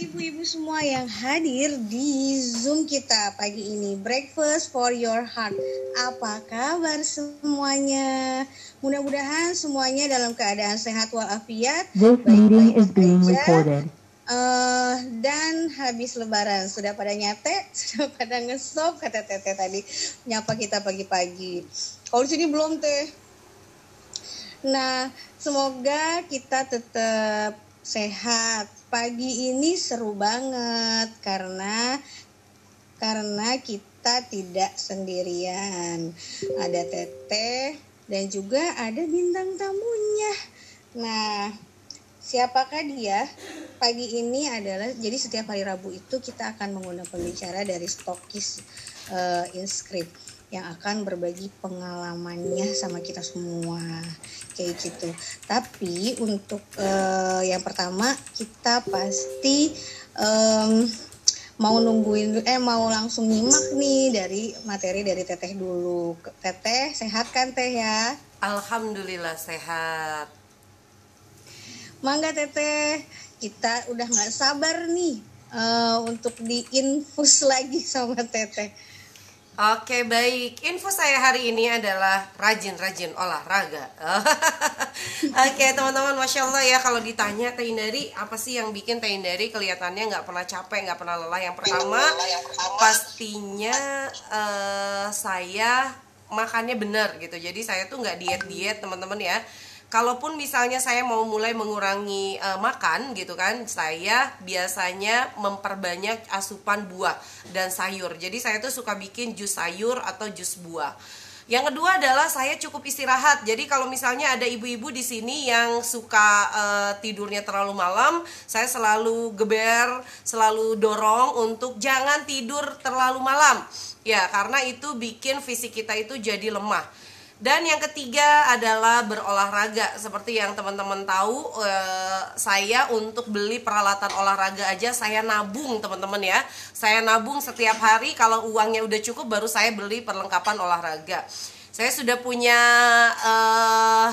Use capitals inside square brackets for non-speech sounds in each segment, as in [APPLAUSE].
ibu-ibu semua yang hadir di Zoom kita pagi ini. Breakfast for your heart. Apa kabar semuanya? Mudah-mudahan semuanya dalam keadaan sehat walafiat. This meeting is being recorded. Uh, dan habis lebaran sudah pada nyate, [LAUGHS] sudah pada ngesop kata Teteh tadi nyapa kita pagi-pagi. Kalau di sini belum teh. Nah, semoga kita tetap sehat, pagi ini seru banget karena karena kita tidak sendirian. Ada Teteh dan juga ada bintang tamunya. Nah, siapakah dia? Pagi ini adalah jadi setiap hari Rabu itu kita akan mengundang pembicara dari Stokis uh, Inscript yang akan berbagi pengalamannya sama kita semua kayak gitu. Tapi untuk uh, yang pertama kita pasti um, mau nungguin eh mau langsung nyimak nih dari materi dari Teteh dulu. Teteh sehat kan Teh ya? Alhamdulillah sehat. Mangga Teteh, kita udah nggak sabar nih uh, untuk diinfus lagi sama Teteh. Oke baik, info saya hari ini adalah rajin-rajin olahraga. [LAUGHS] Oke teman-teman, masya Allah ya kalau ditanya Teh Indari apa sih yang bikin Teh Indari kelihatannya nggak pernah capek, nggak pernah lelah. Yang pertama, pastinya uh, saya makannya benar gitu. Jadi saya tuh nggak diet-diet teman-teman ya kalaupun misalnya saya mau mulai mengurangi uh, makan gitu kan, saya biasanya memperbanyak asupan buah dan sayur. Jadi saya tuh suka bikin jus sayur atau jus buah. Yang kedua adalah saya cukup istirahat. Jadi kalau misalnya ada ibu-ibu di sini yang suka uh, tidurnya terlalu malam, saya selalu geber, selalu dorong untuk jangan tidur terlalu malam. Ya, karena itu bikin fisik kita itu jadi lemah. Dan yang ketiga adalah berolahraga. Seperti yang teman-teman tahu, eh, saya untuk beli peralatan olahraga aja saya nabung, teman-teman ya. Saya nabung setiap hari kalau uangnya udah cukup baru saya beli perlengkapan olahraga. Saya sudah punya eh,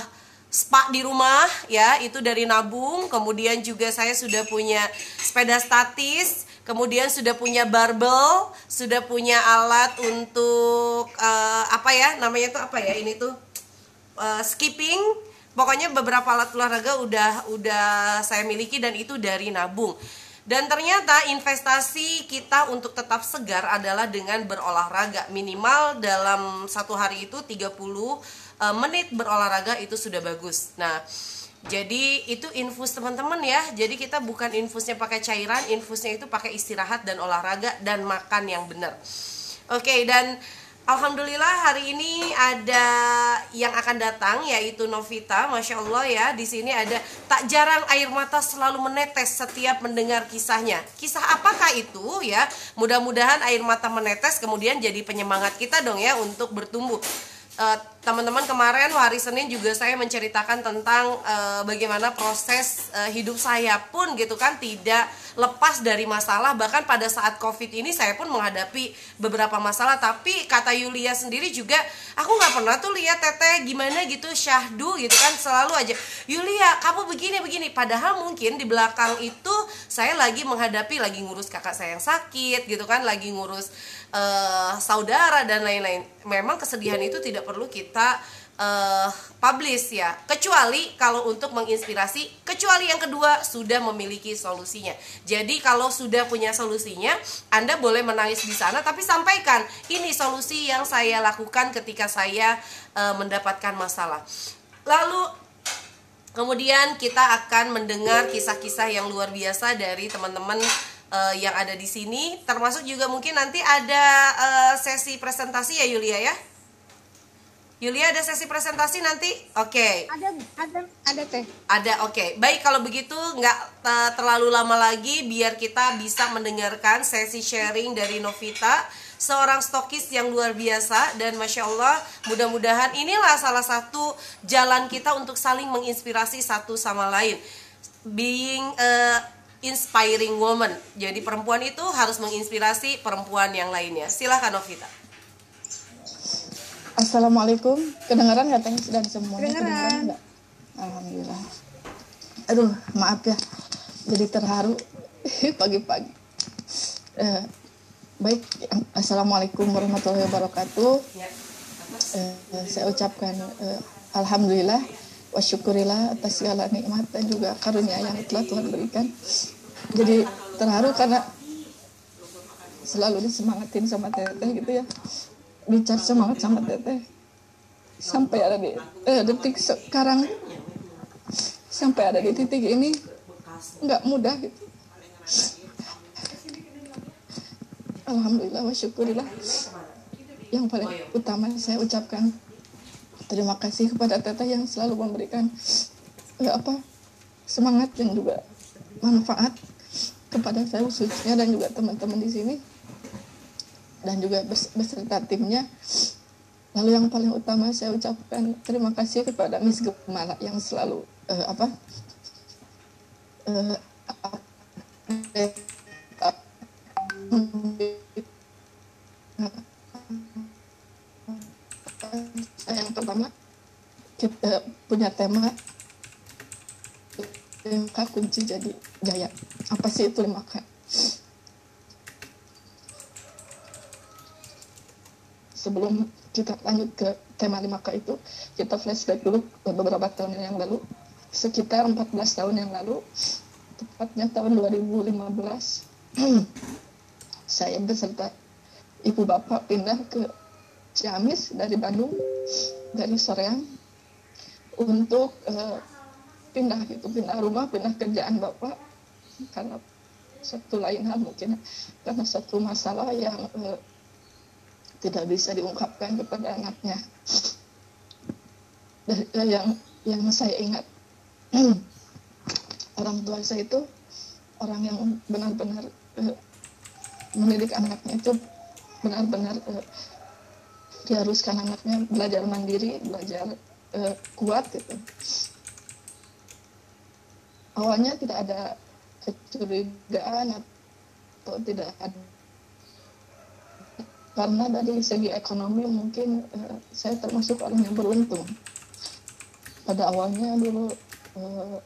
spa di rumah ya, itu dari nabung. Kemudian juga saya sudah punya sepeda statis kemudian sudah punya barbel, sudah punya alat untuk uh, apa ya namanya tuh apa ya ini tuh uh, skipping. Pokoknya beberapa alat olahraga udah udah saya miliki dan itu dari nabung. Dan ternyata investasi kita untuk tetap segar adalah dengan berolahraga minimal dalam satu hari itu 30 uh, eh, menit berolahraga itu sudah bagus. Nah, jadi itu infus teman-teman ya. Jadi kita bukan infusnya pakai cairan, infusnya itu pakai istirahat dan olahraga dan makan yang benar. Oke, dan Alhamdulillah hari ini ada yang akan datang yaitu Novita, masya Allah ya di sini ada tak jarang air mata selalu menetes setiap mendengar kisahnya. Kisah apakah itu ya? Mudah-mudahan air mata menetes kemudian jadi penyemangat kita dong ya untuk bertumbuh. Uh, teman-teman kemarin hari Senin juga saya menceritakan tentang uh, bagaimana proses uh, hidup saya pun gitu kan tidak lepas dari masalah. Bahkan pada saat covid ini saya pun menghadapi beberapa masalah. Tapi kata Yulia sendiri juga aku nggak pernah tuh lihat teteh gimana gitu syahdu gitu kan selalu aja. Yulia kamu begini begini. Padahal mungkin di belakang itu saya lagi menghadapi lagi ngurus kakak saya yang sakit gitu kan lagi ngurus uh, saudara dan lain-lain. Memang kesedihan itu tidak perlu kita kita uh, publish ya. Kecuali kalau untuk menginspirasi kecuali yang kedua sudah memiliki solusinya. Jadi kalau sudah punya solusinya Anda boleh menangis di sana tapi sampaikan ini solusi yang saya lakukan ketika saya uh, mendapatkan masalah. Lalu kemudian kita akan mendengar kisah-kisah yang luar biasa dari teman-teman uh, yang ada di sini. Termasuk juga mungkin nanti ada uh, sesi presentasi ya Yulia ya Yulia ada sesi presentasi nanti? Oke. Okay. Ada, ada, ada teh. Ada, oke. Okay. Baik kalau begitu nggak uh, terlalu lama lagi biar kita bisa mendengarkan sesi sharing dari Novita, seorang stokis yang luar biasa dan masya Allah mudah-mudahan inilah salah satu jalan kita untuk saling menginspirasi satu sama lain. Being a inspiring woman. Jadi perempuan itu harus menginspirasi perempuan yang lainnya. Silahkan Novita. Assalamualaikum. Kedengaran nggak teh sudah semua? Kedengaran. Alhamdulillah. Aduh, maaf ya. Jadi terharu. [LAUGHS] pagi-pagi. Eh, baik, assalamualaikum warahmatullahi wabarakatuh. Ya. Eh, saya ucapkan eh, alhamdulillah wa syukurillah atas segala nikmat dan juga karunia yang telah Tuhan berikan. Jadi terharu karena selalu disemangatin sama teteh gitu ya. Bicara semangat sama teteh. Sampai ada di eh, detik sekarang sampai ada di titik ini nggak mudah gitu. Alhamdulillah wa syukurillah. Yang paling utama saya ucapkan terima kasih kepada Teteh yang selalu memberikan ya apa semangat dan juga manfaat kepada saya khususnya dan juga teman-teman di sini dan juga bes- beserta timnya. Lalu yang paling utama saya ucapkan terima kasih kepada Miss Gemala yang selalu eh, apa eh, yang pertama kita punya tema lima kunci jadi jaya apa sih itu lima sebelum kita lanjut ke tema 5K itu kita flashback dulu beberapa tahun yang lalu. Sekitar 14 tahun yang lalu tepatnya tahun 2015 [CLEARS THROAT] saya beserta ibu bapak pindah ke Ciamis dari Bandung dari Soreang untuk eh, pindah gitu pindah rumah pindah kerjaan bapak karena satu lain hal mungkin karena satu masalah yang eh, tidak bisa diungkapkan kepada anaknya eh, yang yang saya ingat [CLEARS THROAT] orang tua saya itu orang yang benar-benar eh, mendidik anaknya itu benar-benar eh, diharuskan anaknya belajar mandiri, belajar eh, kuat gitu. Awalnya tidak ada kecurigaan atau tidak ada karena dari segi ekonomi mungkin eh, saya termasuk orang yang beruntung. Pada awalnya dulu eh,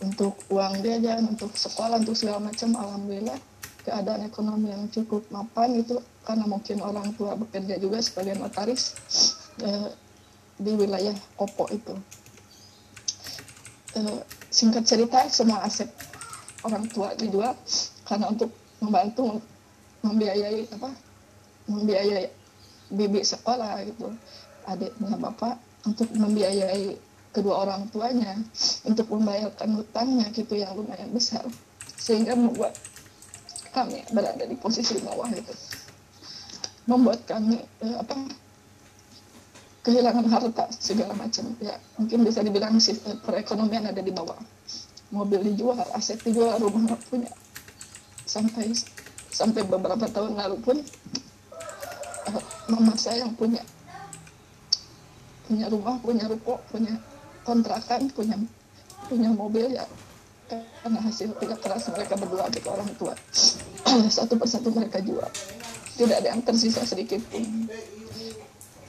untuk uang jajan, untuk sekolah, untuk segala macam, alhamdulillah keadaan ekonomi yang cukup mapan itu karena mungkin orang tua bekerja juga sebagai notaris eh, di wilayah Kopo itu. Eh, singkat cerita, semua aset orang tua dijual karena untuk membantu membiayai apa membiayai bibi sekolah gitu. Adiknya bapak untuk membiayai kedua orang tuanya untuk membayarkan hutangnya gitu yang lumayan besar. Sehingga membuat kami berada di posisi bawah gitu membuat kami eh, apa kehilangan harta segala macam. Ya mungkin bisa dibilang sih eh, perekonomian ada di bawah. Mobil dijual aset dijual rumah nggak punya. Sampai sampai beberapa tahun lalu pun eh, mama saya yang punya punya rumah punya ruko punya kontrakan punya punya mobil ya. Karena hasil kerja keras mereka berdua gitu orang tua. [CLEARS THROAT] Satu persatu mereka jual. Tidak ada yang tersisa sedikit pun.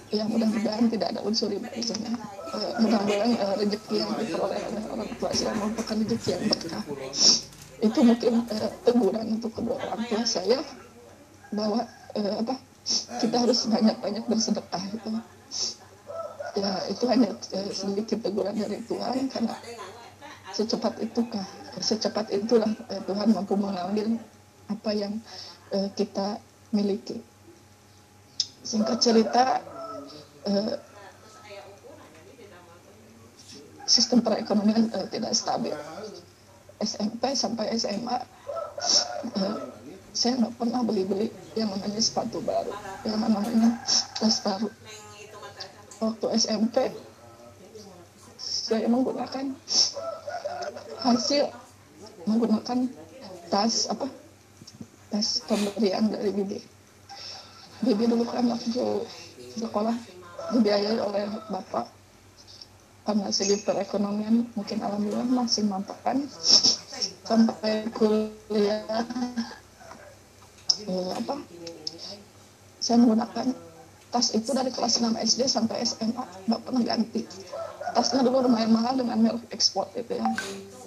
Ya mudah-mudahan tidak ada unsur riba di sana Eh, mudah-mudahan eh, rezeki yang diperoleh oleh orang tua saya merupakan rezeki yang berkah. Itu mungkin eh, teguran untuk kedua orang tua saya bahwa eh, apa kita harus banyak-banyak bersedekah gitu ya itu hanya eh, sedikit teguran dari Tuhan karena secepat itukah secepat itulah eh, Tuhan mampu mengambil apa yang eh, kita miliki. Singkat cerita eh, sistem perekonomian eh, tidak stabil. SMP sampai SMA eh, saya nggak pernah beli-beli yang namanya sepatu baru. Yang namanya tas baru. Waktu SMP saya menggunakan hasil menggunakan tas apa? Tas pemberian dari bibi. Bibi dulu kan waktu sekolah dibiayai oleh bapak. Karena segi perekonomian mungkin alhamdulillah masih mapan sampai kuliah eh, apa? Saya menggunakan tas itu dari kelas 6 SD sampai SMA nggak pernah ganti. Tasnya dulu lumayan mahal dengan merek ekspor itu ya.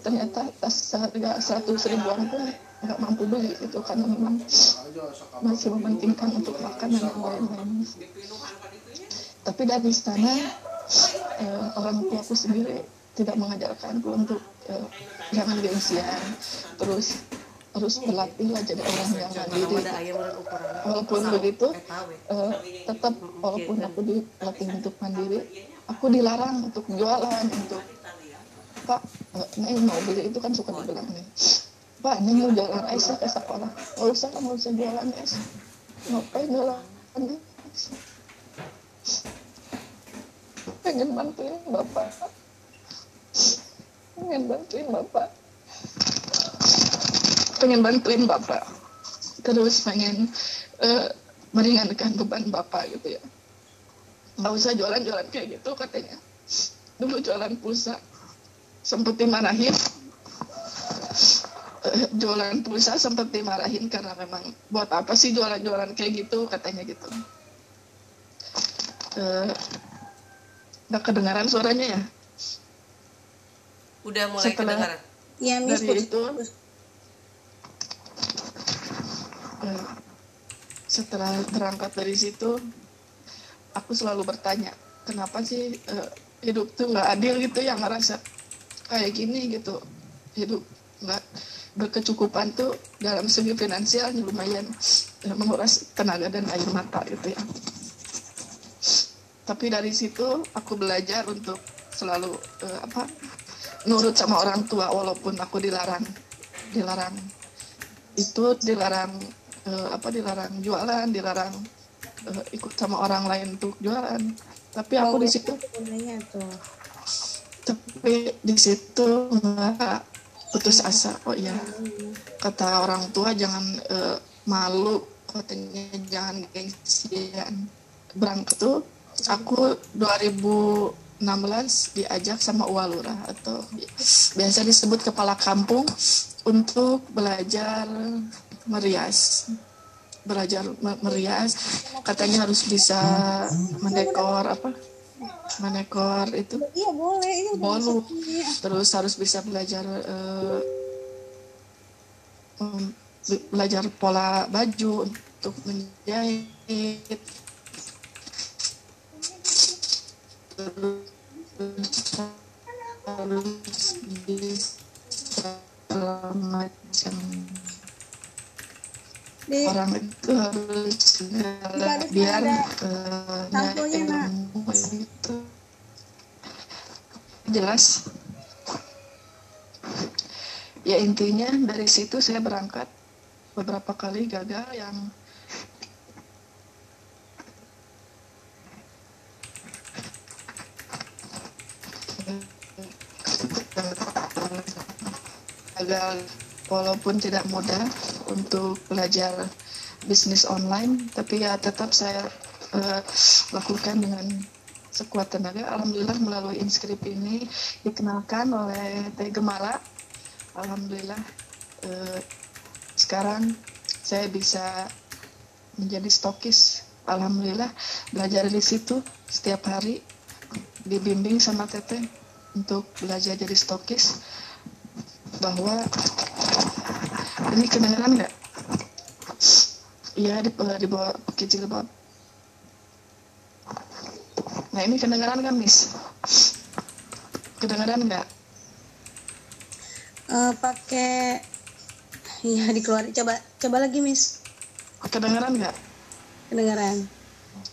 Ternyata tas harga 100 ribuan pun nggak mampu beli itu karena memang masih mementingkan untuk makan dan yang lain-lain. Tapi dari sana eh, orang tuaku sendiri tidak mengajarkanku untuk eh, jangan gengsian. Terus harus berlatih lah jadi orang yang mandiri walaupun begitu eh, tetap walaupun aku dilatih untuk mandiri aku dilarang untuk jualan untuk pak neng mau beli itu kan suka dibilang nih. Pak neng mau jualan es ya ke sekolah nggak usah nggak usah jualan es. Ngapain jualan es? Pengen bantuin bapak. Pengen bantuin bapak pengen bantuin bapak. Terus pengen eh, meringankan beban bapak gitu ya. Nggak usah jualan-jualan kayak gitu katanya. Dulu jualan pulsa. Sempet dimarahin. Eh, jualan pulsa sempat dimarahin karena memang buat apa sih jualan-jualan kayak gitu katanya gitu. Eh, nggak kedengaran suaranya ya? Udah mulai Setelah- kedengaran. Iya, Miss. dari itu putus. Eh, setelah berangkat dari situ aku selalu bertanya kenapa sih eh, hidup tuh nggak adil gitu yang ngerasa kayak gini gitu? Hidup nggak berkecukupan tuh dalam segi finansial lumayan eh, menguras tenaga dan air mata gitu ya. Tapi dari situ aku belajar untuk selalu eh, apa nurut sama orang tua walaupun aku dilarang dilarang. Itu dilarang eh, apa dilarang jualan dilarang eh, ikut sama orang lain untuk jualan. Tapi aku di situ tapi di situ nggak putus asa. Oh iya. Kata orang tua jangan eh, malu. Katanya jangan gengsian. Berangkat tuh aku 2016 diajak sama Ualura atau biasa disebut kepala kampung untuk belajar merias belajar me- merias katanya harus bisa mendekor apa mendekor itu. Iya boleh, udah bolu. Ini. terus harus bisa belajar be- belajar pola baju untuk menjahit. Terus harus bisa macam Di, orang itu harus segala biar sampulnya, Nak. ilmu itu. Jelas. Ya intinya dari situ saya berangkat. Beberapa kali gagal yang gagal walaupun tidak mudah untuk belajar bisnis online tapi ya tetap saya eh, lakukan dengan sekuat tenaga. Alhamdulillah melalui inskrip ini dikenalkan oleh Teh Gemala. Alhamdulillah eh, sekarang saya bisa menjadi stokis. Alhamdulillah belajar di situ setiap hari dibimbing sama Teteh untuk belajar jadi stokis bahwa ini kedengeran nggak? Iya di, di bawah kecil banget. Nah ini kedengeran kan Miss? Kedengeran nggak? eh, pakai ya dikeluarin coba coba lagi Miss Kedengeran nggak? kedengaran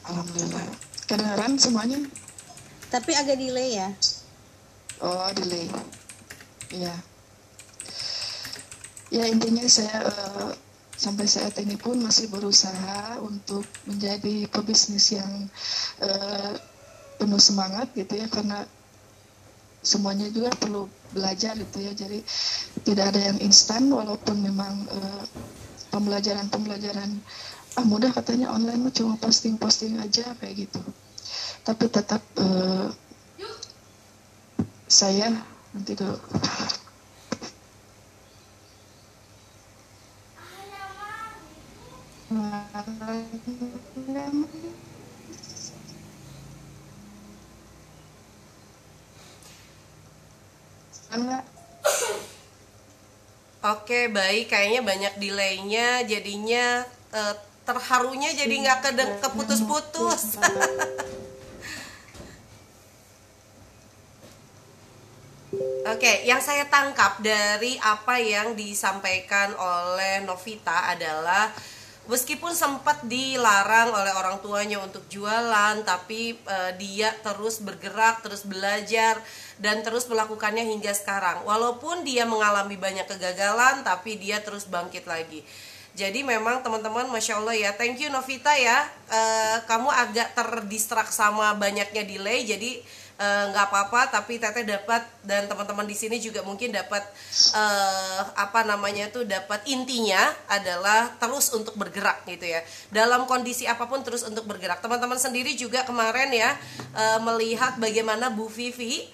Alhamdulillah. Kedengeran semuanya? tapi agak delay ya Oh delay. Iya. Ya intinya saya eh, sampai saat ini pun masih berusaha untuk menjadi pebisnis yang eh, penuh semangat gitu ya karena semuanya juga perlu belajar gitu ya. Jadi tidak ada yang instan walaupun memang eh, pembelajaran-pembelajaran ah mudah katanya online mah cuma posting-posting aja kayak gitu. Tapi tetap eh, saya nanti dulu Oke okay, baik kayaknya banyak delaynya jadinya uh, terharunya jadi nggak ke keputus-putus. [LAUGHS] Oke, okay, yang saya tangkap dari apa yang disampaikan oleh Novita adalah meskipun sempat dilarang oleh orang tuanya untuk jualan, tapi eh, dia terus bergerak, terus belajar dan terus melakukannya hingga sekarang. Walaupun dia mengalami banyak kegagalan, tapi dia terus bangkit lagi. Jadi memang teman-teman, masya Allah ya, thank you Novita ya. Eh, kamu agak terdistrak sama banyaknya delay, jadi eh, nggak apa-apa. Tapi Teteh dapat dan teman-teman di sini juga mungkin dapat eh, apa namanya tuh dapat intinya adalah terus untuk bergerak gitu ya. Dalam kondisi apa pun terus untuk bergerak. Teman-teman sendiri juga kemarin ya eh, melihat bagaimana Bu Vivi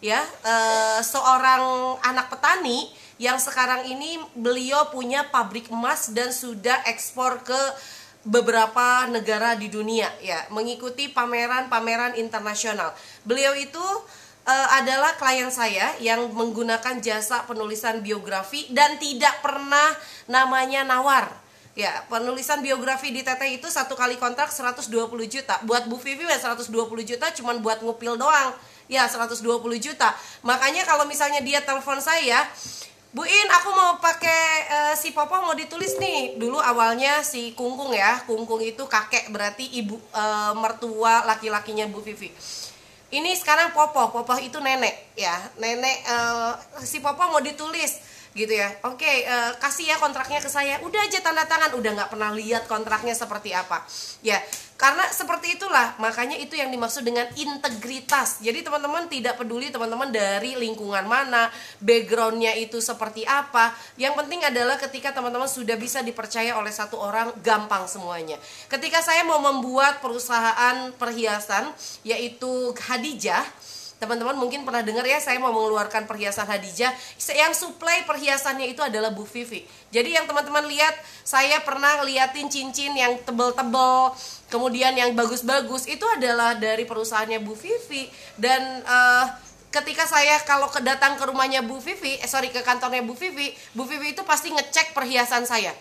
ya eh, seorang anak petani yang sekarang ini beliau punya pabrik emas dan sudah ekspor ke beberapa negara di dunia ya mengikuti pameran-pameran internasional. Beliau itu eh, adalah klien saya yang menggunakan jasa penulisan biografi dan tidak pernah namanya nawar. Ya, penulisan biografi di Teteh itu satu kali kontrak 120 juta. Buat Bu Vivi ya 120 juta cuman buat ngupil doang. Ya, 120 juta. Makanya kalau misalnya dia telepon saya, Bu In, aku mau pakai eh, si Popo mau ditulis nih. Dulu awalnya si Kungkung ya, Kungkung itu kakek berarti ibu eh, mertua laki-lakinya Bu Vivi. Ini sekarang Popo, Popo itu nenek ya, nenek eh, si Popo mau ditulis gitu ya. Oke, eh, kasih ya kontraknya ke saya. Udah aja tanda tangan, udah nggak pernah lihat kontraknya seperti apa. Ya, karena seperti itulah makanya itu yang dimaksud dengan integritas. Jadi teman-teman tidak peduli teman-teman dari lingkungan mana, backgroundnya itu seperti apa. Yang penting adalah ketika teman-teman sudah bisa dipercaya oleh satu orang, gampang semuanya. Ketika saya mau membuat perusahaan perhiasan yaitu Hadijah teman-teman mungkin pernah dengar ya saya mau mengeluarkan perhiasan Hadijah. Yang suplai perhiasannya itu adalah Bu Vivi. Jadi yang teman-teman lihat saya pernah liatin cincin yang tebel-tebel kemudian yang bagus-bagus. Itu adalah dari perusahaannya Bu Vivi. Dan eh, ketika saya kalau kedatang ke rumahnya Bu Vivi eh sorry ke kantornya Bu Vivi Bu Vivi itu pasti ngecek perhiasan saya.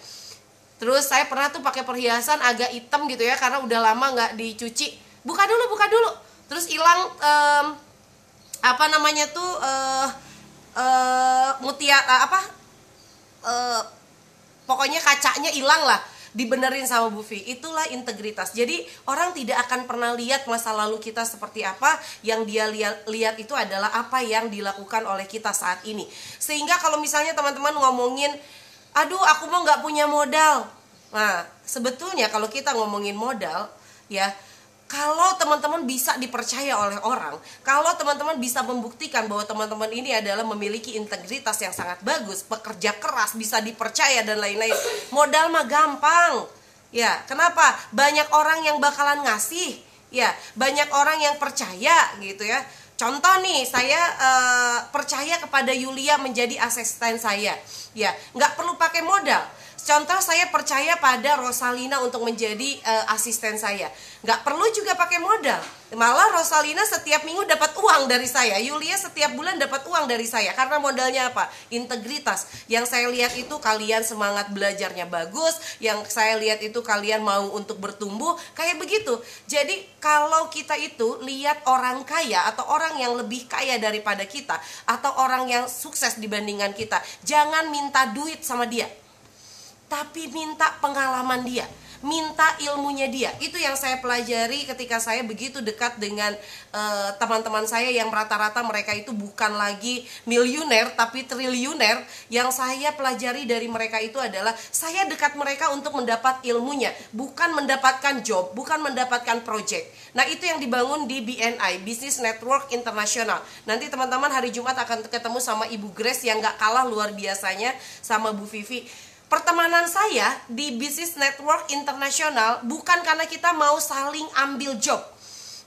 Terus saya pernah tuh pakai perhiasan agak hitam gitu ya karena udah lama nggak dicuci. Buka dulu, buka dulu. Terus hilang em, apa namanya tuh eh eh, mutiara apa? eh, pokoknya kacanya hilang lah dibenerin sama Bu Vi. Itulah integritas. Jadi orang tidak akan pernah lihat masa lalu kita seperti apa, yang dia lihat lihat itu adalah apa yang dilakukan oleh kita saat ini. Sehingga kalau misalnya teman-teman ngomongin aduh aku mau nggak punya modal. Nah, sebetulnya kalau kita ngomongin modal, ya kalau teman-teman bisa dipercaya oleh orang, kalau teman-teman bisa membuktikan bahwa teman-teman ini adalah memiliki integritas yang sangat bagus, pekerja keras, bisa dipercaya dan lain-lain, modal mah gampang. Ya, kenapa? Banyak orang yang bakalan ngasih, ya, banyak orang yang percaya gitu ya. Contoh nih, saya eh, percaya kepada Yulia menjadi asisten saya. Ya, nggak perlu pakai modal. Contoh saya percaya pada Rosalina untuk menjadi eh, asisten saya. Nggak perlu juga pakai modal. Malah Rosalina setiap minggu dapat uang dari saya. Yulia setiap bulan dapat uang dari saya. Karena modalnya apa? Integritas. Yang saya lihat itu kalian semangat belajarnya bagus. Yang saya lihat itu kalian mau untuk bertumbuh. Kayak begitu. Jadi kalau kita itu lihat orang kaya atau orang yang lebih kaya daripada kita. Atau orang yang sukses dibandingkan kita. Jangan minta duit sama dia tapi minta pengalaman dia, minta ilmunya dia. Itu yang saya pelajari ketika saya begitu dekat dengan eh, teman-teman saya yang rata-rata mereka itu bukan lagi miliuner tapi triliuner. Yang saya pelajari dari mereka itu adalah saya dekat mereka untuk mendapat ilmunya, bukan mendapatkan job, bukan mendapatkan project. Nah, itu yang dibangun di BNI, Business Network International. Nanti teman-teman hari Jumat akan ketemu sama Ibu Grace yang gak kalah luar biasanya sama Bu Vivi pertemanan saya di bisnis network internasional bukan karena kita mau saling ambil job.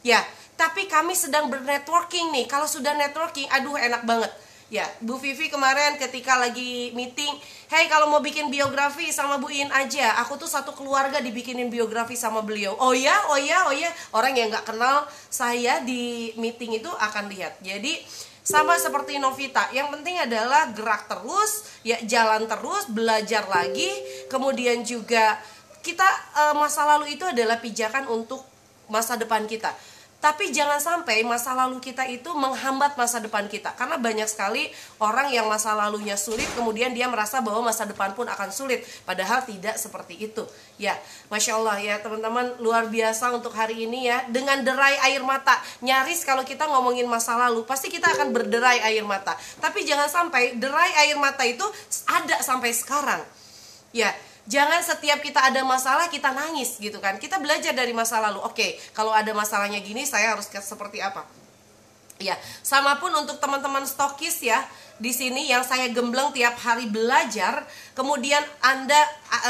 Ya, tapi kami sedang bernetworking nih. Kalau sudah networking, aduh enak banget. Ya, Bu Vivi kemarin ketika lagi meeting, hey kalau mau bikin biografi sama Bu In aja, aku tuh satu keluarga dibikinin biografi sama beliau. Oh ya, oh ya, oh ya, orang yang nggak kenal saya di meeting itu akan lihat. Jadi sama seperti Novita. Yang penting adalah gerak terus ya jalan terus belajar lagi. Kemudian juga kita eh, masa lalu itu adalah pijakan untuk masa depan kita tapi jangan sampai masa lalu kita itu menghambat masa depan kita. Karena banyak sekali orang yang masa lalunya sulit kemudian dia merasa bahwa masa depan pun akan sulit. Padahal tidak seperti itu. Ya masya Allah ya teman-teman luar biasa untuk hari ini ya. Dengan derai air mata. Nyaris kalau kita ngomongin masa lalu pasti kita akan berderai air mata. Tapi jangan sampai derai air mata itu ada sampai sekarang. Ya Jangan setiap kita ada masalah kita nangis gitu kan. Kita belajar dari masa lalu. Oke, kalau ada masalahnya gini saya harus seperti apa? Ya, sama pun untuk teman-teman stokis ya. Di sini yang saya gembleng tiap hari belajar, kemudian Anda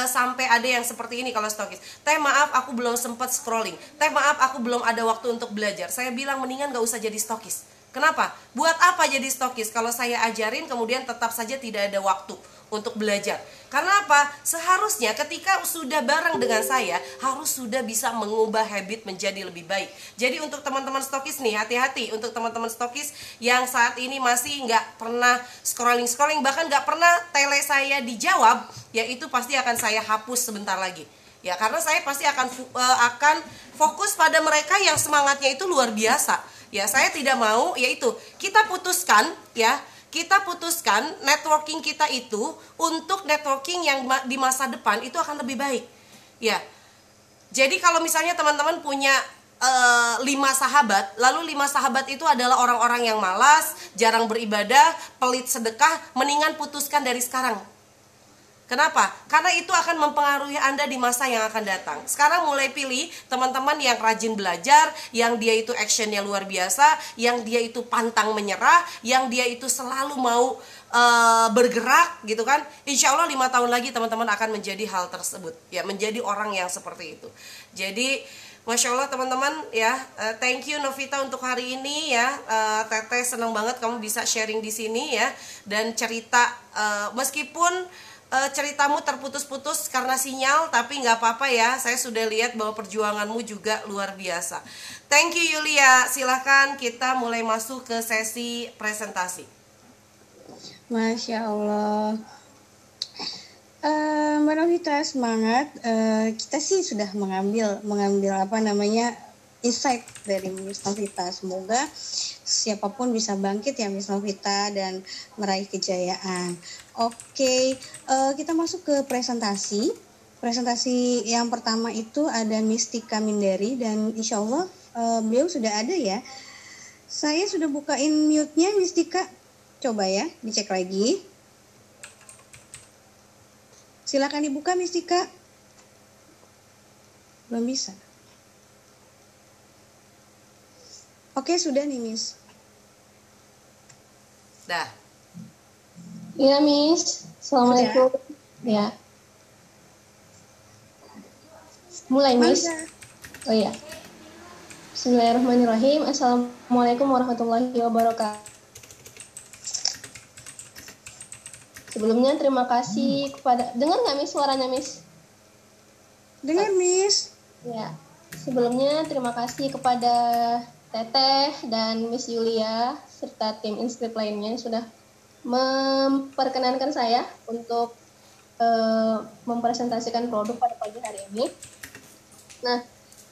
uh, sampai ada yang seperti ini kalau stokis. Teh maaf aku belum sempat scrolling. Teh maaf aku belum ada waktu untuk belajar. Saya bilang mendingan gak usah jadi stokis. Kenapa? Buat apa jadi stokis kalau saya ajarin kemudian tetap saja tidak ada waktu untuk belajar. Karena apa? Seharusnya ketika sudah bareng dengan saya harus sudah bisa mengubah habit menjadi lebih baik. Jadi untuk teman-teman stokis nih hati-hati untuk teman-teman stokis yang saat ini masih nggak pernah scrolling scrolling bahkan nggak pernah tele saya dijawab, ya itu pasti akan saya hapus sebentar lagi. Ya karena saya pasti akan uh, akan fokus pada mereka yang semangatnya itu luar biasa. Ya saya tidak mau yaitu kita putuskan ya kita putuskan networking kita itu untuk networking yang di masa depan itu akan lebih baik. Ya. Jadi kalau misalnya teman-teman punya uh, lima sahabat, lalu lima sahabat itu adalah orang-orang yang malas, jarang beribadah, pelit sedekah, mendingan putuskan dari sekarang. Kenapa? Karena itu akan mempengaruhi Anda di masa yang akan datang. Sekarang mulai pilih teman-teman yang rajin belajar, yang dia itu actionnya luar biasa, yang dia itu pantang menyerah, yang dia itu selalu mau uh, bergerak gitu kan. Insya Allah lima tahun lagi teman-teman akan menjadi hal tersebut. Ya menjadi orang yang seperti itu. Jadi Masya Allah teman-teman ya, uh, thank you Novita untuk hari ini ya. Uh, Teteh senang banget kamu bisa sharing di sini ya dan cerita uh, meskipun uh, ceritamu terputus-putus karena sinyal tapi nggak apa-apa ya. Saya sudah lihat bahwa perjuanganmu juga luar biasa. Thank you Yulia. Silahkan kita mulai masuk ke sesi presentasi. Masya Allah. Uh, Mbak Novita semangat. Uh, kita sih sudah mengambil mengambil apa namanya insight dari Miss Novita semoga siapa pun bisa bangkit ya Miss Novita dan meraih kejayaan. Oke, uh, kita masuk ke presentasi. Presentasi yang pertama itu ada Mistika Mindari dan insya Allah uh, beliau sudah ada ya. Saya sudah bukain mute-nya Mistika. Coba ya, dicek lagi. Silakan dibuka Mistika. Belum bisa. Oke, sudah nih, Miss. Dah. Iya, Miss. Assalamualaikum. Ya. Mulai, Miss. Oh iya. Bismillahirrahmanirrahim. Assalamualaikum warahmatullahi wabarakatuh. Sebelumnya terima kasih kepada dengar nggak Miss suaranya Miss? Dengar Miss. Ya. Sebelumnya terima kasih kepada Teteh dan Miss Yulia serta tim inskrip lainnya sudah memperkenankan saya untuk uh, mempresentasikan produk pada pagi hari ini. Nah,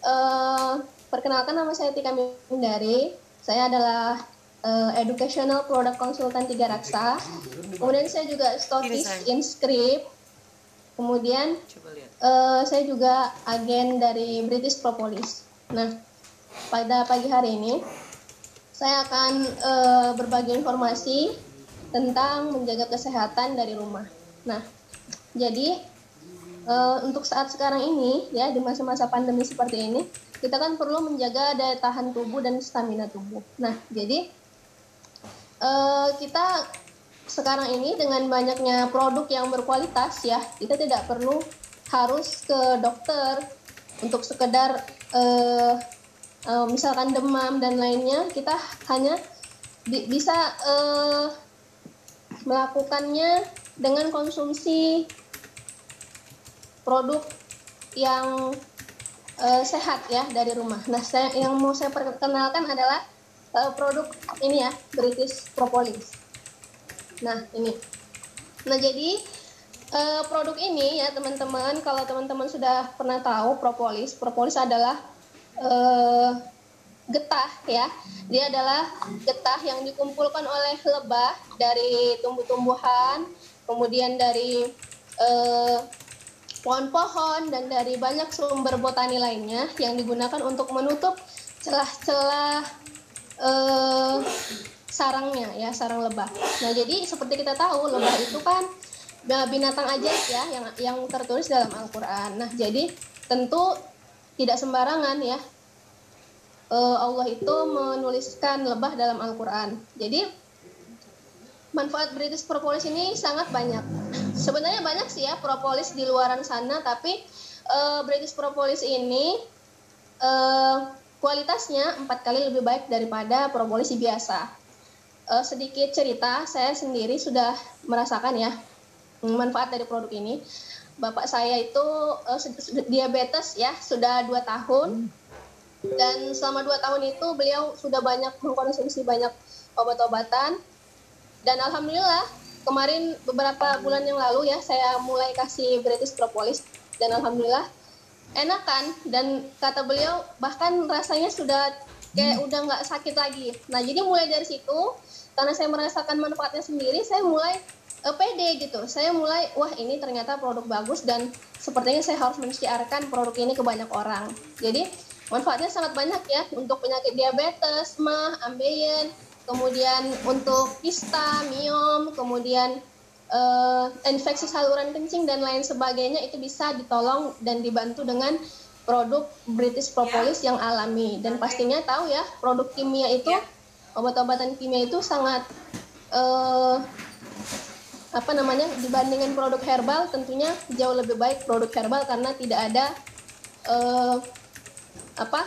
uh, perkenalkan nama saya Tika Mindari. Saya adalah uh, Educational Product Consultant Tiga Raksa. Kemudian saya juga stokis inskrip. Kemudian uh, saya juga agen dari British Propolis. Nah, pada pagi hari ini saya akan e, berbagi informasi tentang menjaga kesehatan dari rumah. Nah, jadi e, untuk saat sekarang ini ya di masa-masa pandemi seperti ini kita kan perlu menjaga daya tahan tubuh dan stamina tubuh. Nah, jadi e, kita sekarang ini dengan banyaknya produk yang berkualitas ya kita tidak perlu harus ke dokter untuk sekedar uh, misalkan demam dan lainnya kita hanya bi bisa uh, melakukannya dengan konsumsi produk yang uh, sehat ya dari rumah. Nah, saya, yang mau saya perkenalkan adalah eh, produk ini ya British Propolis. Nah ini, nah jadi eh, produk ini ya teman-teman, kalau teman-teman sudah pernah tahu propolis, propolis adalah eh, getah ya. Dia adalah getah yang dikumpulkan oleh lebah dari tumbuh-tumbuhan, kemudian dari eh, pohon-pohon dan dari banyak sumber botani lainnya yang digunakan untuk menutup celah-celah eh, sarangnya ya sarang lebah. Nah jadi seperti kita tahu lebah itu kan binatang ajaib ya yang yang tertulis dalam Al-Quran. Nah jadi tentu tidak sembarangan ya eh, Allah itu menuliskan lebah dalam Al-Quran. Jadi manfaat British Propolis ini sangat banyak. Sebenarnya banyak sih ya propolis di luaran sana, tapi eh, British Propolis ini eh, kualitasnya empat kali lebih baik daripada propolis biasa. Eh, sedikit cerita, saya sendiri sudah merasakan ya manfaat dari produk ini. Bapak saya itu sed- diabetes ya, sudah dua tahun. Dan selama dua tahun itu beliau sudah banyak mengkonsumsi banyak obat-obatan. Dan alhamdulillah kemarin beberapa bulan yang lalu ya saya mulai kasih British Propolis. Dan alhamdulillah enakan dan kata beliau bahkan rasanya sudah kayak udah nggak sakit lagi. Nah jadi mulai dari situ karena saya merasakan manfaatnya sendiri saya mulai eh, pede gitu. Saya mulai wah ini ternyata produk bagus dan sepertinya saya harus mensiarkan produk ini ke banyak orang. Jadi manfaatnya sangat banyak ya untuk penyakit diabetes, mah, ambeien, kemudian untuk kista, miom, kemudian eh, infeksi saluran kencing dan lain sebagainya itu bisa ditolong dan dibantu dengan produk British Propolis yang alami. Dan pastinya tahu ya produk kimia itu obat-obatan kimia itu sangat eh, apa namanya dibandingkan produk herbal tentunya jauh lebih baik produk herbal karena tidak ada eh, apa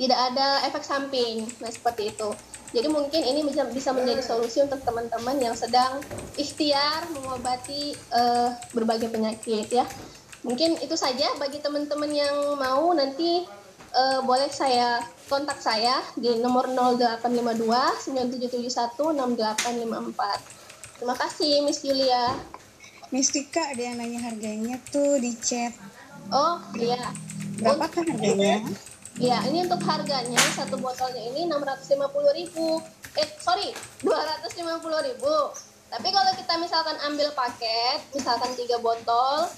tidak ada efek samping. Nah seperti itu. Jadi mungkin ini bisa bisa menjadi solusi untuk teman-teman yang sedang ikhtiar mengobati eh, berbagai penyakit ya. Mungkin itu saja bagi teman-teman yang mau. Nanti eh, boleh saya kontak saya di nomor 0852 9771 6854 terima kasih Miss Julia Mistika ada yang nanya harganya tuh di chat. oh iya Berapakah harganya? Ya, ini untuk harganya satu botolnya ini 650.000. Eh, sorry, 250.000. Tapi kalau kita misalkan ambil paket, misalkan tiga botol,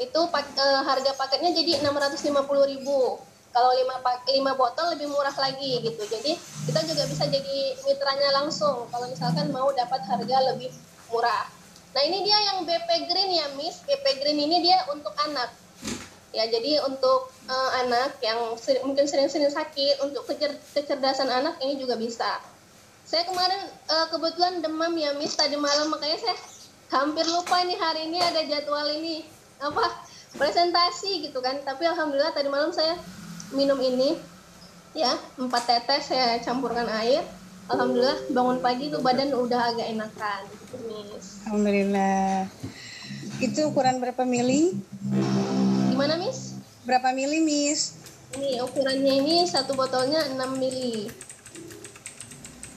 itu pak- eh, harga paketnya jadi 650.000. Kalau 5 pak 5 botol lebih murah lagi gitu. Jadi kita juga bisa jadi mitranya langsung. Kalau misalkan mau dapat harga lebih murah. Nah, ini dia yang BP Green ya, Miss. BP Green ini dia untuk anak. Ya jadi untuk eh, anak yang seri- mungkin sering-sering sakit untuk kecer- kecerdasan anak ini juga bisa. Saya kemarin eh, kebetulan demam ya miss tadi malam. Makanya saya hampir lupa nih hari ini ada jadwal ini. Apa? Presentasi gitu kan. Tapi alhamdulillah tadi malam saya minum ini ya empat tetes saya campurkan air alhamdulillah bangun pagi tuh badan udah agak enakan gitu miss Alhamdulillah. Itu ukuran berapa mili? gimana miss Berapa mili, Miss? Ini ukurannya ini satu botolnya 6 mili.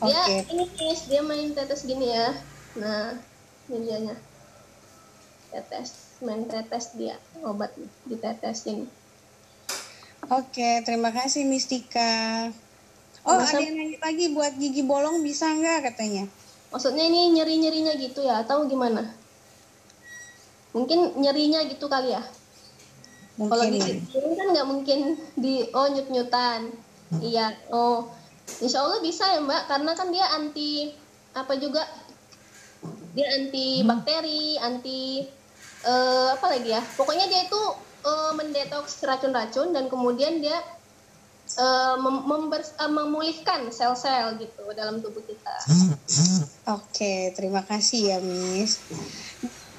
Oke. ini guys, dia main tetes gini ya. Nah, ini dianya. Tetes, main tetes dia obat ditetesin. Oke, terima kasih Mistika. Oh, Masa- ada yang nanya lagi buat gigi bolong bisa nggak katanya? Maksudnya ini nyeri-nyerinya gitu ya atau gimana? Mungkin nyerinya gitu kali ya. Kalau Mungkin ya. gigi ini kan nggak mungkin di oh nyut-nyutan. Iya, oh. Insya Allah bisa ya Mbak, karena kan dia anti apa juga? Dia anti bakteri, anti eh, apa lagi ya? Pokoknya dia itu eh, mendetoks racun-racun dan kemudian dia eh, mem- members- eh, memulihkan sel-sel gitu dalam tubuh kita. Oke, terima kasih ya, Miss.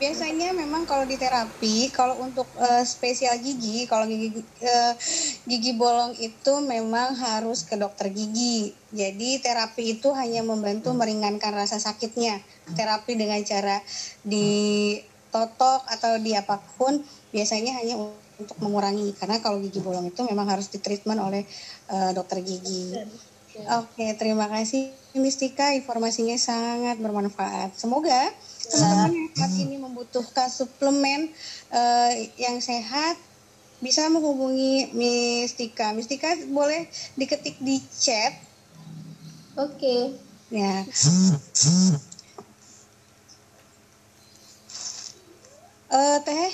Biasanya memang kalau di terapi, kalau untuk eh, spesial gigi, kalau gigi eh, gigi bolong itu memang harus ke dokter gigi. Jadi terapi itu hanya membantu meringankan rasa sakitnya. Terapi dengan cara ditotok atau di apa pun biasanya hanya untuk mengurangi karena kalau gigi bolong itu memang harus ditreatment oleh eh, dokter gigi. Oke, terima kasih Mistika. Informasinya sangat bermanfaat. Semoga teman-teman yang saat ini membutuhkan suplemen eh, yang sehat bisa menghubungi Mistika. Mistika boleh diketik di chat Oke. ya. Eh, teh,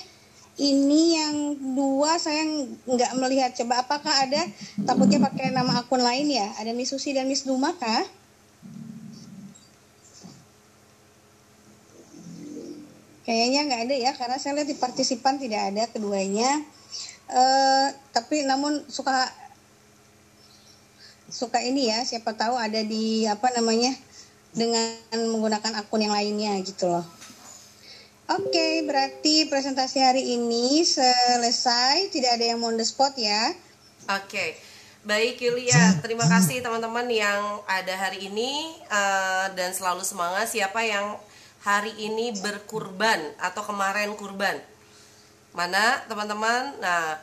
ini yang dua saya nggak melihat. Coba apakah ada? Takutnya pakai nama akun lain ya? Ada Miss Susi dan Miss Duma kah? Kayaknya nggak ada ya, karena saya lihat di partisipan tidak ada keduanya. Eh, tapi namun suka suka ini ya, siapa tahu ada di apa namanya dengan menggunakan akun yang lainnya gitu loh. Oke, berarti presentasi hari ini selesai. Tidak ada yang on the spot ya. Oke, baik Yulia. Terima kasih teman-teman yang ada hari ini eh, dan selalu semangat. Siapa yang hari ini berkurban atau kemarin kurban? Mana teman-teman? Nah,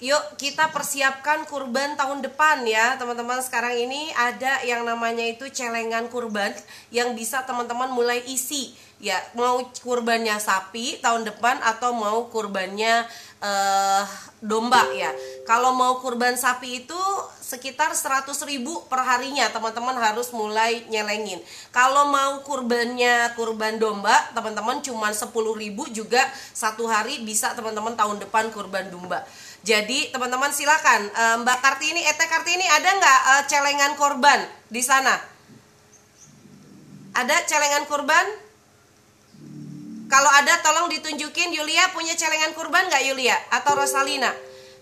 yuk kita persiapkan kurban tahun depan ya teman-teman. Sekarang ini ada yang namanya itu celengan kurban yang bisa teman-teman mulai isi. Ya mau kurbannya sapi tahun depan atau mau kurbannya eh, domba ya. Kalau mau kurban sapi itu sekitar 100 ribu per harinya teman-teman harus mulai nyelengin. Kalau mau kurbannya kurban domba teman-teman cuma 10 ribu juga satu hari bisa teman-teman tahun depan kurban domba jadi teman-teman silakan Eh, Mbak Kartini, Ete Kartini ada nggak eh, celengan korban di sana? Ada celengan kurban? Kalau ada tolong ditunjukin Yulia punya celengan kurban nggak Yulia atau Rosalina?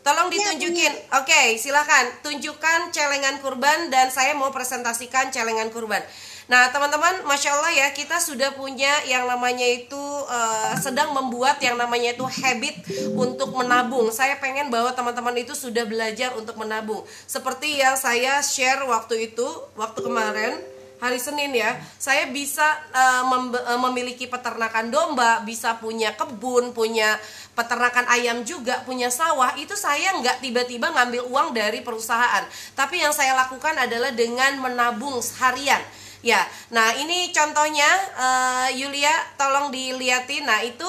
Tolong ditunjukin. Oke, silakan tunjukkan celengan kurban dan saya mau presentasikan celengan kurban. Nah, teman-teman, masya Allah ya, kita sudah punya yang namanya itu eh, sedang membuat yang namanya itu habit untuk menabung. Saya pengen bahwa teman-teman itu sudah belajar untuk menabung. Seperti yang saya share waktu itu, waktu kemarin hari Senin ya, saya bisa eh, membe- eh, memiliki peternakan domba, bisa punya kebun, punya peternakan ayam juga, punya sawah. Itu saya nggak tiba-tiba ngambil uang dari perusahaan, tapi yang saya lakukan adalah dengan menabung harian. Ya, nah ini contohnya eh, Yulia, tolong dilihatin. Nah itu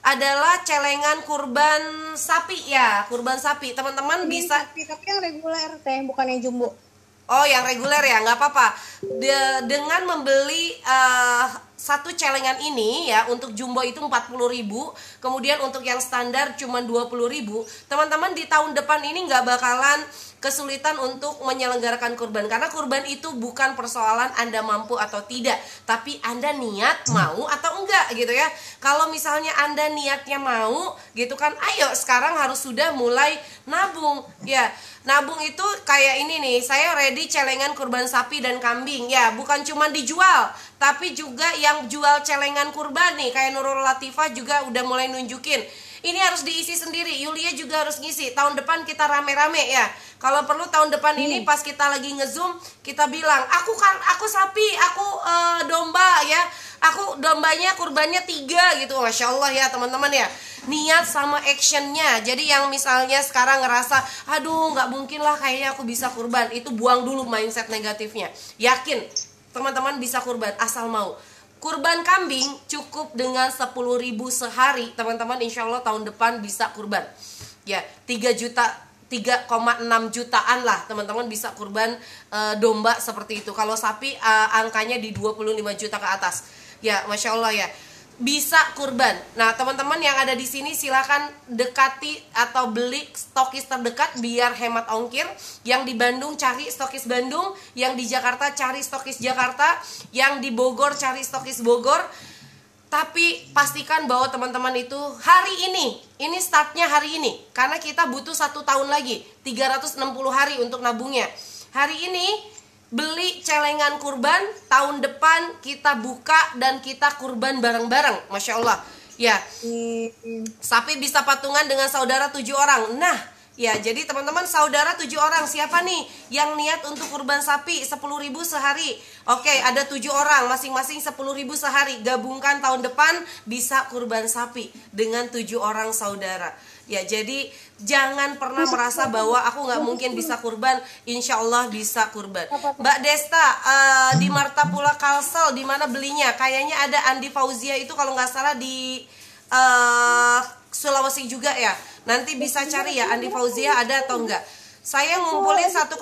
adalah celengan kurban sapi ya, kurban sapi. Teman-teman bisa Tapi, tapi yang reguler teh, bukan yang jumbo. Oh, yang reguler ya, nggak apa-apa. De- dengan membeli eh, satu celengan ini ya untuk jumbo itu 40.000, kemudian untuk yang standar cuma 20.000. Teman-teman di tahun depan ini nggak bakalan kesulitan untuk menyelenggarakan kurban karena kurban itu bukan persoalan Anda mampu atau tidak, tapi Anda niat mau atau enggak gitu ya. Kalau misalnya Anda niatnya mau gitu kan, ayo sekarang harus sudah mulai nabung ya. Nabung itu kayak ini nih, saya ready celengan kurban sapi dan kambing ya, bukan cuma dijual, tapi juga yang jual celengan kurban nih kayak Nurul Latifah juga udah mulai nunjukin. Ini harus diisi sendiri, Yulia juga harus ngisi. Tahun depan kita rame-rame ya. Kalau perlu tahun depan ini pas kita lagi ngezoom kita bilang, aku kan aku sapi, aku eh, domba ya, aku dombanya kurbannya tiga gitu, masya Allah ya teman-teman ya. Niat sama actionnya. Jadi yang misalnya sekarang ngerasa, aduh nggak mungkin lah kayaknya aku bisa kurban, itu buang dulu mindset negatifnya. Yakin teman-teman bisa kurban asal mau. Kurban kambing cukup dengan 10.000 sehari, teman-teman insya Allah tahun depan bisa kurban. Ya, 3 juta 3,6 jutaan lah teman-teman bisa kurban eh, domba seperti itu. Kalau sapi eh, angkanya di 25 juta ke atas. Ya, masya Allah ya bisa kurban. Nah, teman-teman yang ada di sini silakan dekati atau beli stokis terdekat biar hemat ongkir. Yang di Bandung cari stokis Bandung, yang di Jakarta cari stokis Jakarta, yang di Bogor cari stokis Bogor. Tapi pastikan bahwa teman-teman itu hari ini, ini startnya hari ini, karena kita butuh satu tahun lagi, 360 hari untuk nabungnya. Hari ini beli celengan kurban tahun depan kita buka dan kita kurban bareng-bareng. Masya Allah. Ya. Sapi bisa patungan dengan saudara tujuh orang. Nah Ya, jadi teman-teman saudara tujuh orang. Siapa nih yang niat untuk kurban sapi 10.000 sehari? Oke, ada tujuh orang. Masing-masing 10.000 sehari. Gabungkan tahun depan bisa kurban sapi dengan tujuh orang saudara. Ya, jadi jangan pernah merasa bahwa aku nggak mungkin bisa kurban. Insya Allah bisa kurban. Mbak Desta eh, di Martapula Kalsel di mana belinya? Kayaknya ada Andi Fauzia itu kalau nggak salah di eh, Sulawesi juga ya. Nanti bisa cari ya Andi Fauzia ada atau enggak. Saya ngumpulin 1,5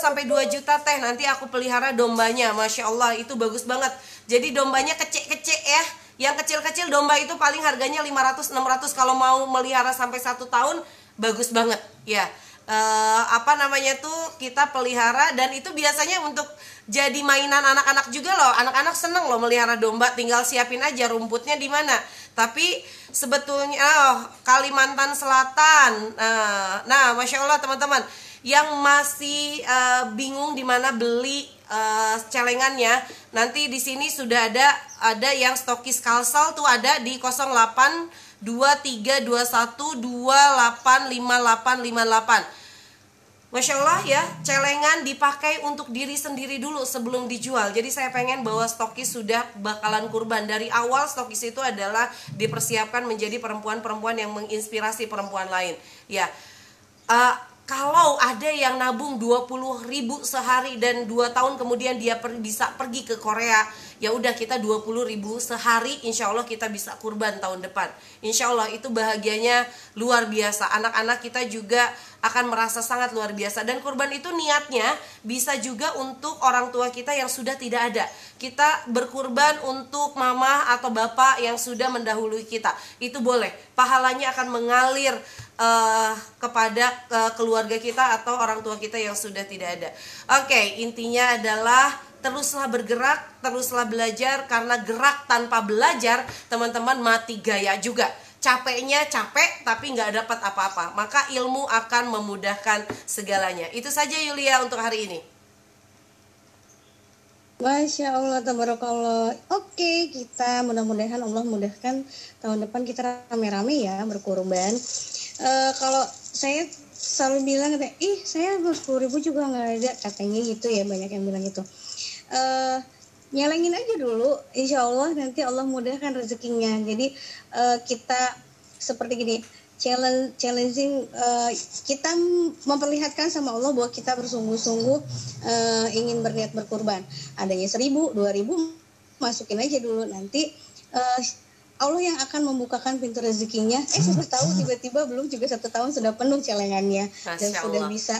sampai 2 juta teh nanti aku pelihara dombanya. Masya Allah itu bagus banget. Jadi dombanya kecil-kecil ya. Yang kecil-kecil domba itu paling harganya 500 600 kalau mau melihara sampai satu tahun bagus banget ya. Eh, apa namanya tuh kita pelihara dan itu biasanya untuk jadi mainan anak-anak juga loh. Anak-anak seneng loh melihara domba, tinggal siapin aja rumputnya di mana. Tapi sebetulnya oh, Kalimantan Selatan. Nah, nah, masya Allah teman-teman, yang masih eh, bingung di mana beli eh, celengannya, nanti di sini sudah ada ada yang stokis Kalsel tuh ada di 08 2321 285858. Masya Allah ya, celengan dipakai untuk diri sendiri dulu sebelum dijual. Jadi saya pengen bahwa stokis sudah bakalan kurban. Dari awal stokis itu adalah dipersiapkan menjadi perempuan-perempuan yang menginspirasi perempuan lain. Ya, Eh, kalau ada yang nabung 20 ribu sehari dan 2 tahun kemudian dia per- bisa pergi ke Korea ya udah kita 20 ribu sehari insya Allah kita bisa kurban tahun depan. Insya Allah itu bahagianya luar biasa. Anak-anak kita juga akan merasa sangat luar biasa. Dan kurban itu niatnya bisa juga untuk orang tua kita yang sudah tidak ada. Kita berkurban untuk mama atau bapak yang sudah mendahului kita. Itu boleh. Pahalanya akan mengalir eh, kepada eh, keluarga kita atau orang tua kita yang sudah tidak ada. Oke, intinya adalah teruslah bergerak, teruslah belajar karena gerak tanpa belajar teman-teman mati gaya juga. Capeknya capek tapi nggak dapat apa-apa. Maka ilmu akan memudahkan segalanya. Itu saja Yulia untuk hari ini. Masya Allah, tabarakallah. Oke, kita mudah-mudahan Allah mudahkan tahun depan kita rame-rame ya berkurban. Eh, kalau saya selalu bilang, katanya, ih saya sepuluh ribu juga nggak ada, katanya gitu ya banyak yang bilang gitu. Eh, nyalengin aja dulu, insya Allah nanti Allah mudahkan rezekinya. Jadi eh, kita seperti gini, challenge challenging eh, kita memperlihatkan sama Allah bahwa kita bersungguh-sungguh eh, ingin berniat berkurban adanya seribu dua ribu masukin aja dulu nanti eh, Allah yang akan membukakan pintu rezekinya. Eh siapa tahu tiba-tiba belum juga satu tahun sudah penuh celengannya dan Masya sudah Allah. bisa.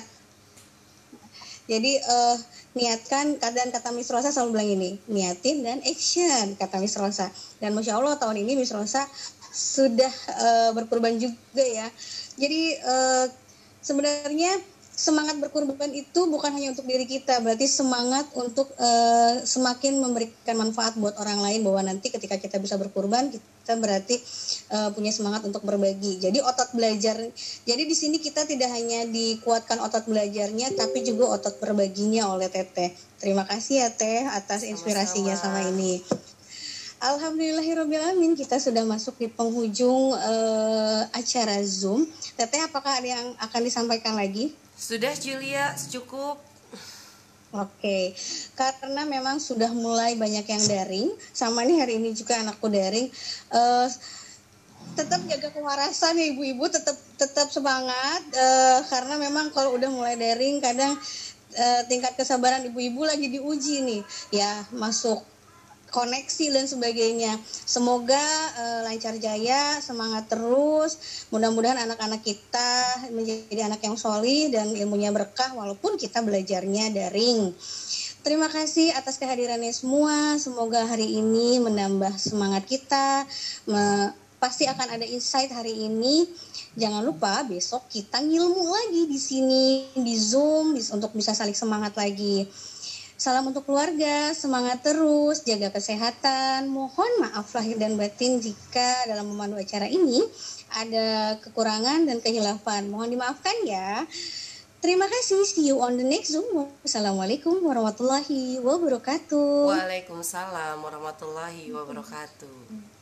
Jadi eh, niatkan dan kata Miss Rosa selalu bilang ini niatin dan action kata Miss Rosa. Dan masya Allah tahun ini Miss Rosa sudah eh, berkurban juga ya. Jadi eh, sebenarnya semangat berkurban itu bukan hanya untuk diri kita berarti semangat untuk eh, semakin memberikan manfaat buat orang lain bahwa nanti ketika kita bisa berkurban kita berarti eh, punya semangat untuk berbagi jadi otot belajar jadi di sini kita tidak hanya dikuatkan otot belajarnya tapi juga otot berbaginya oleh Teteh terima kasih ya Teh atas inspirasinya sama ini Alhamdulillahirobbilalamin kita sudah masuk di penghujung eh, acara Zoom. Teteh apakah ada yang akan disampaikan lagi? Sudah Julia, cukup. Oke, karena memang sudah mulai banyak yang daring, sama nih hari ini juga anakku daring. Eh, tetap jaga kewarasan ya ibu-ibu, tetap tetap semangat eh, karena memang kalau udah mulai daring kadang eh, tingkat kesabaran ibu-ibu lagi diuji nih, ya masuk koneksi dan sebagainya. Semoga eh, lancar jaya, semangat terus. Mudah-mudahan anak-anak kita menjadi anak yang soli dan ilmunya berkah walaupun kita belajarnya daring. Terima kasih atas kehadirannya semua. Semoga hari ini menambah semangat kita. Me- pasti akan ada insight hari ini. Jangan lupa besok kita ngilmu lagi di sini di Zoom untuk bisa saling semangat lagi. Salam untuk keluarga, semangat terus, jaga kesehatan. Mohon maaf lahir dan batin jika dalam memandu acara ini ada kekurangan dan kehilafan. Mohon dimaafkan ya. Terima kasih. See you on the next Zoom. Wassalamualaikum warahmatullahi wabarakatuh. Waalaikumsalam warahmatullahi wabarakatuh.